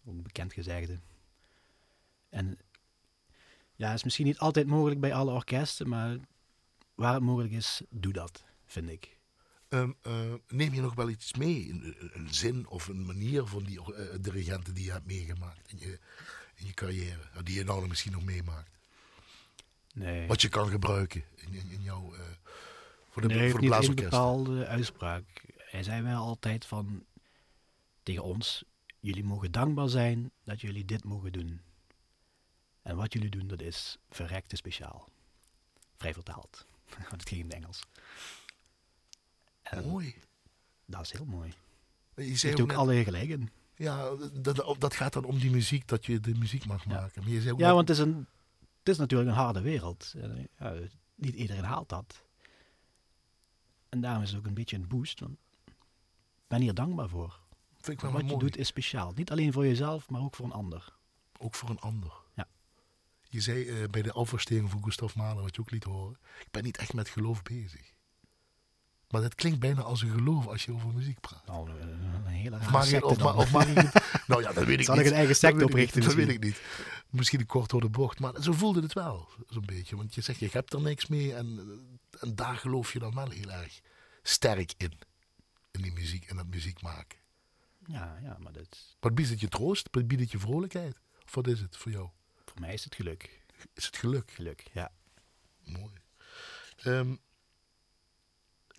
Een bekend gezegde. En ja, is misschien niet altijd mogelijk bij alle orkesten, maar waar het mogelijk is, doe dat, vind ik. Um, uh, neem je nog wel iets mee, een, een zin of een manier van die uh, dirigenten die je hebt meegemaakt in je, in je carrière, die je nou misschien nog meemaakt? Nee. Wat je kan gebruiken in, in, in jouw, uh, voor de, nee, voor de een bepaalde uitspraak. Hij zei wel altijd van, tegen ons, jullie mogen dankbaar zijn dat jullie dit mogen doen. En wat jullie doen, dat is verrekte speciaal. Vrij vertaald. Het ging in het Engels. En mooi. Dat is heel mooi. Je zei ook, ook alle gelijk in. Ja, dat, dat gaat dan om die muziek, dat je de muziek mag maken. Ja, je zei ook ja want het is, een, het is natuurlijk een harde wereld. Ja, niet iedereen haalt dat. En daarom is het ook een beetje een boost. Want ik ben hier dankbaar voor. Vind ik wel wat mooi. je doet is speciaal. Niet alleen voor jezelf, maar ook voor een ander. Ook voor een ander. Je zei uh, bij de afverstering van Gustav Mahler, wat je ook liet horen, ik ben niet echt met geloof bezig. Maar dat klinkt bijna als een geloof als je over muziek praat. Nou, een hele of mag je, of, ma of mag je Nou ja, dat weet ik Zal niet. ik een eigen sect oprichten? Dat weet ik niet. Misschien een kort door de bocht. Maar zo voelde het wel, zo'n beetje. Want je zegt, je hebt er niks mee. En, en daar geloof je dan wel heel erg sterk in. In die muziek, in dat muziek maken. Ja, ja, maar dat... Wat biedt het je troost? Wat biedt het je vrolijkheid? Of wat is het voor jou? Voor mij is het geluk. Is het geluk? Geluk, ja. Mooi. Um,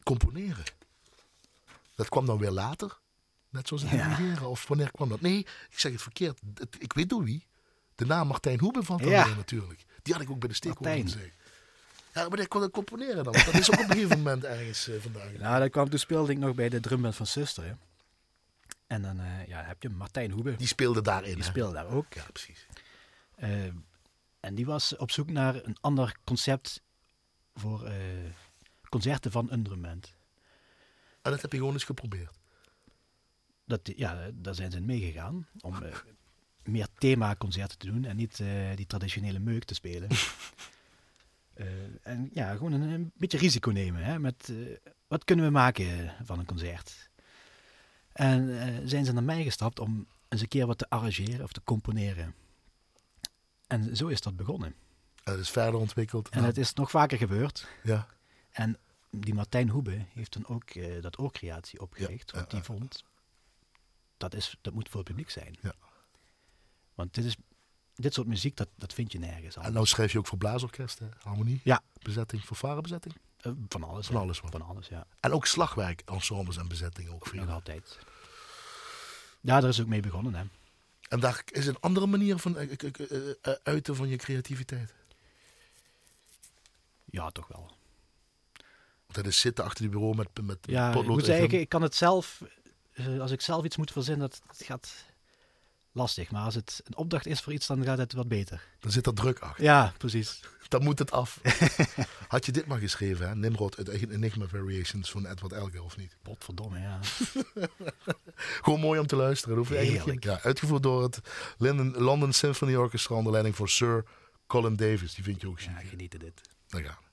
componeren. Dat kwam dan weer later. Net zoals het dirigeren. Of wanneer kwam dat? Nee, ik zeg het verkeerd. Het, ik weet door wie. De naam Martijn Hoeben valt dan ja. weer natuurlijk. Die had ik ook bij de steekhoorn gezegd. Ja, maar ik kon dat componeren dan. Dat is ook op een gegeven moment ergens uh, vandaag. Nou, dat kwam toen speelde ik nog bij de drumband van Zuster. Hè. En dan uh, ja, heb je Martijn Hoebe. Die speelde daarin. Die hè? speelde daar ook. Ja, precies. Uh, en die was op zoek naar een ander concept voor uh, concerten van een drumband. En dat heb je gewoon eens geprobeerd? Dat, ja, daar zijn ze in meegegaan. Om, meer themaconcerten te doen en niet eh, die traditionele meuk te spelen. Eh, en ja, gewoon een, een beetje risico nemen. Hè, met eh, wat kunnen we maken van een concert? En eh, zijn ze naar mij gestapt om eens een keer wat te arrangeren of te componeren. En zo is dat begonnen. Het is verder ontwikkeld. En het is nog vaker gebeurd. Ja, En die Martijn Hoebe heeft dan ook eh, dat oorcreatie opgericht. Ja, want die vond, dat, is, dat moet voor het publiek zijn. Ja. Want dit, is, dit soort muziek, dat, dat vind je nergens en aan. nou schrijf je ook voor blaasorkesten, harmonie, Ja. bezetting, fanfarebezetting. Eh, van alles. Van alles wat. Van alles, ja. En ook slagwerk, ensembles en bezettingen ook Nog altijd. Ja, daar is ook mee begonnen, hè. En daar is een andere manier van eh, eh, eh, uiten van je creativiteit. Ja, toch wel. Want dat is zitten achter die bureau met, met Ja, ik moet en zeggen, ik kan het zelf, als ik zelf iets moet verzinnen, dat, dat gaat lastig. Maar als het een opdracht is voor iets, dan gaat het wat beter. Dan zit er druk achter. Ja, precies. Dan moet het af. Had je dit maar geschreven, hè? Nimrod uit Enigma Variations van Edward Elgar, of niet? Potverdomme, ja. Gewoon mooi om te luisteren. Hoef je eigenlijk ja, uitgevoerd door het London, London Symphony Orchestra onder leiding van Sir Colin Davis. Die vind je ook Ja, chic. genieten dit. Daar gaan we.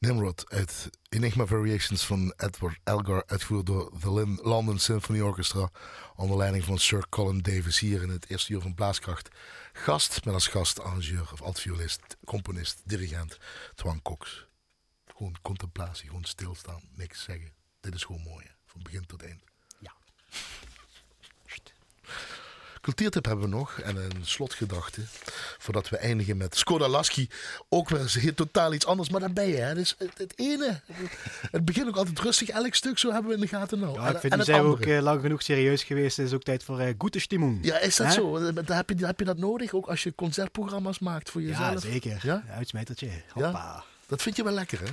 Nimrod uit Enigma Variations van Edward Elgar, uitgevoerd door de London Symphony Orchestra, onder leiding van Sir Colin Davis hier in het eerste uur van Blaaskracht. Gast met als gast arrangeur of altviolist, componist, dirigent Twan Cox. Gewoon contemplatie, gewoon stilstaan, niks zeggen. Dit is gewoon mooi, van begin tot eind. Ja. Cultuurtip hebben we nog en een slotgedachte. Voordat we eindigen met Skoda Lasky. Ook weer eens totaal iets anders, maar dan ben je. Hè. Dus het, het ene. Het begint ook altijd rustig, elk stuk, zo hebben we in de gaten nou. Ja, ik vind, nu zijn we ook uh, lang genoeg serieus geweest. Het is ook tijd voor uh, goede stimmung. Ja, is dat zo? Dan heb je, heb je dat nodig, ook als je concertprogramma's maakt voor jezelf? Ja, zeker. Ja? Uitsmijtertje. Hoppa. Ja? Dat vind je wel lekker, hè?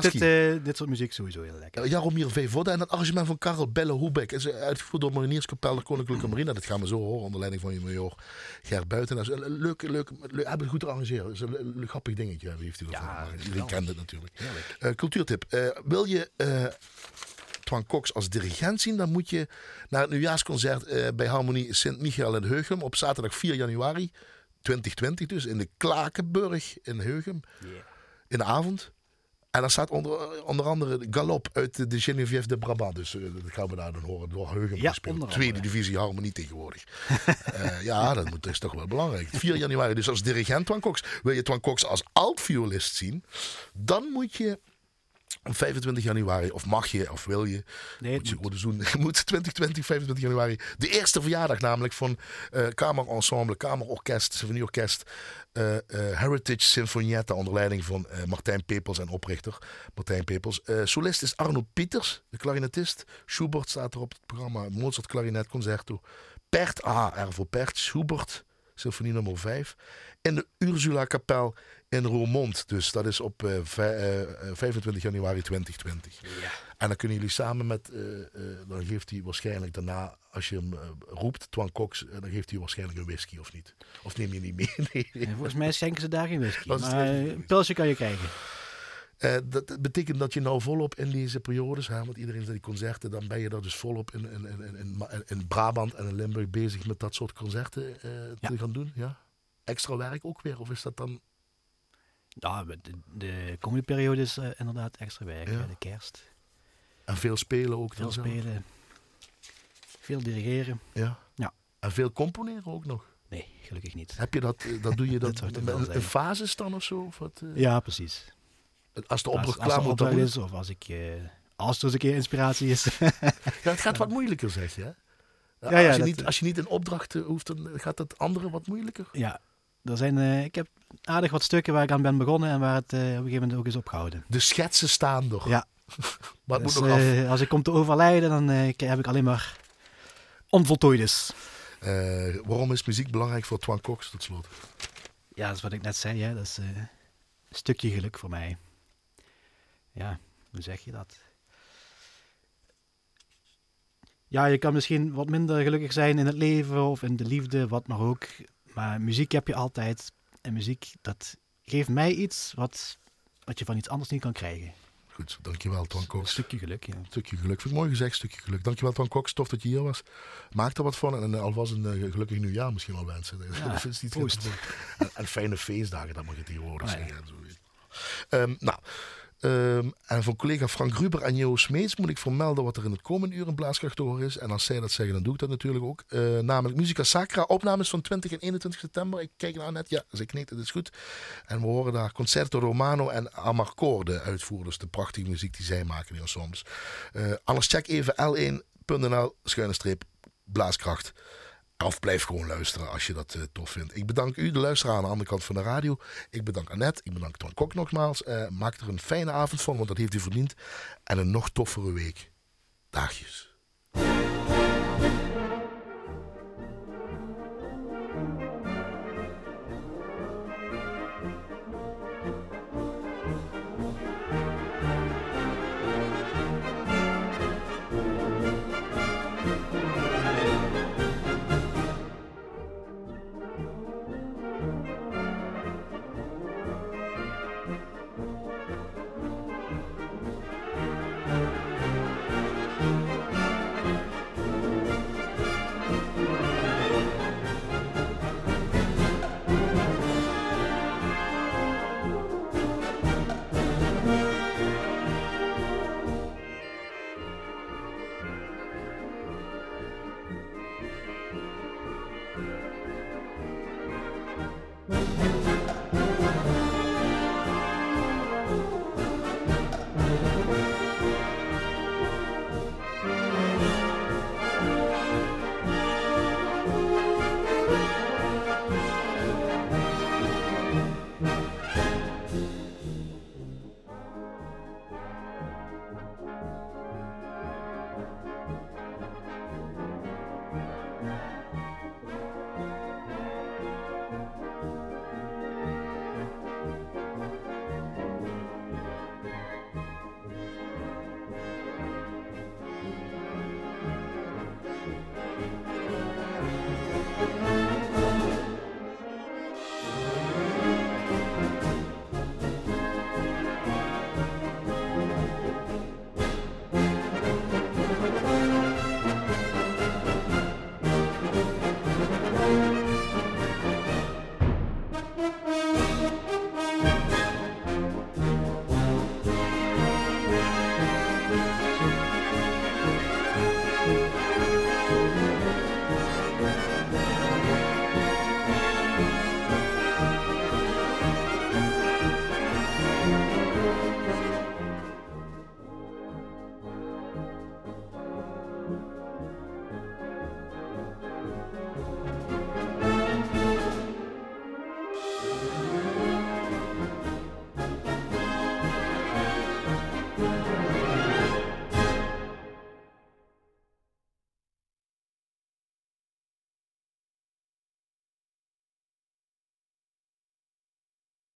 Dit, uh, dit soort muziek sowieso heel lekker. Jaromir Voda en dat arrangement van Karel Belle Hoebek is uitgevoerd door Marinierskapel de Koninklijke Marine. Dat gaan we zo horen onder leiding van je major Gert Buiten. Een leuk, leuk, leuk hebben het goed gearrangeerd. Dat is een, grappig dingetje. Wie heeft hij ja, Iedereen kent het natuurlijk. Uh, cultuurtip. Uh, wil je Twan Cox als dirigent zien, dan moet je naar het nieuwjaarsconcert bij Harmonie Sint-Michael in Heugem op zaterdag 4 januari 2020 dus in de Klakenburg in Heugem. Yeah in de avond. En dan staat onder, onder andere Galop uit de Geneviève de Brabant. Dus uh, dat gaan we daar dan horen. Door Heugen ja, gespeeld. Tweede divisie Harmonie tegenwoordig. uh, ja, dat moet, is toch wel belangrijk. 4 januari dus als dirigent Twan Cox. Wil je Twan Cox als altviolist zien? Dan moet je op 25 januari, of mag je, of wil je, nee, moet je moet. doen. Je moet 2020, 25 januari, de eerste verjaardag namelijk van uh, kamerensemble, kamerorkest, symfonieorkest, uh, uh, Heritage Sinfonietta onder leiding van Martijn Pepels en oprichter Martijn Pepels. solist is Arno Pieters, de klarinetist. Schubert staat er op het programma, Mozart Klarinetconcerto. Pert, ah, R voor Pert, Schubert, symfonie nummer 5. In de Ursula Kapel in Roermond. Dus dat is op uh, uh, 25 januari 2020. Ja. En dan kunnen jullie samen met, uh, dan geeft hij waarschijnlijk daarna, als je hem roept, Twan Cox, dan geeft hij waarschijnlijk een whisky of niet. Of neem je niet mee? Nee. volgens mij schenken ze daar geen whisky. maar een pilsje kan je krijgen. Uh, dat betekent dat je nou volop in deze periodes, hè, want iedereen zegt die concerten, dan ben je daar dus volop in, in, in, in, Brabant en in Limburg bezig met dat soort concerten uh, te gaan doen. Ja? Extra werk ook weer, of is dat dan ja, de, de komende periode is uh, inderdaad extra werk, ja. de kerst. En veel spelen ook Veel spelen. Veel dirigeren. Ja. ja. En veel componeren ook nog? Nee, gelukkig niet. Heb je dat, dat doe je dat, dat in fases dan of zo? Of wat, uh... Ja, precies. Als de opdracht klaar moet dan is, of als ik... Uh, als er eens een keer inspiratie is. ja, het gaat wat moeilijker, zeg je. Hè? Ja, ja, als, je niet, als je niet een opdracht hoeft, dan gaat het andere wat moeilijker. Ja, er zijn, uh, ik heb aardig wat stukken waar ik aan ben begonnen en waar het uh, op een gegeven moment ook is opgehouden. De schetsen staan nog. Ja. maar dus, moet nog af. Uh, als ik kom te overlijden, dan heb ik alleen maar onvoltooides. waarom is muziek belangrijk voor Twan Cox tot slot? Ja, dat is wat ik net zei. Hè. Dat is een stukje geluk voor mij. Ja, hoe zeg je dat? Ja, je kan misschien wat minder gelukkig zijn in het leven of in de liefde, wat maar ook. Maar muziek heb je altijd. En muziek, dat geeft mij iets wat, wat je van iets anders niet kan krijgen. Goed, dankjewel Twan Cox. Een stukje geluk, ja. Een stukje geluk. Vind ik mooi gezegd, stukje geluk. Dankjewel Twan Cox, tof dat je hier was. Maak er wat van en alvast een uh, gelukkig nieuwjaar misschien wel wensen. Ja, dat is niet en, en, fijne feestdagen, dat mag je tegenwoordig oh, zeggen. Um, nou, Um, en van collega Frank Ruber en Jo Smeets moet ik vermelden wat er in het komende uur in Blaaskracht horen is. En als zij dat zeggen, dan doe ik dat natuurlijk ook. Uh, namelijk Musica Sacra, opnames van 20 en 21 september. Ik kijk nou net, ja, ze knikt, het is goed. En we horen daar Concerto Romano en Amarcord, uitvoerders. De prachtige muziek die zij maken, die soms. Uh, anders check even l1.nl, schuine streep, Blaaskracht. Of blijf gewoon luisteren als je dat uh, tof vindt. Ik bedank u, de luisteraar aan de andere kant van de radio. Ik bedank Annette. Ik bedank Ton Kok nogmaals. Uh, maak er een fijne avond van, want dat heeft u verdiend. En een nog toffere week. Dagjes.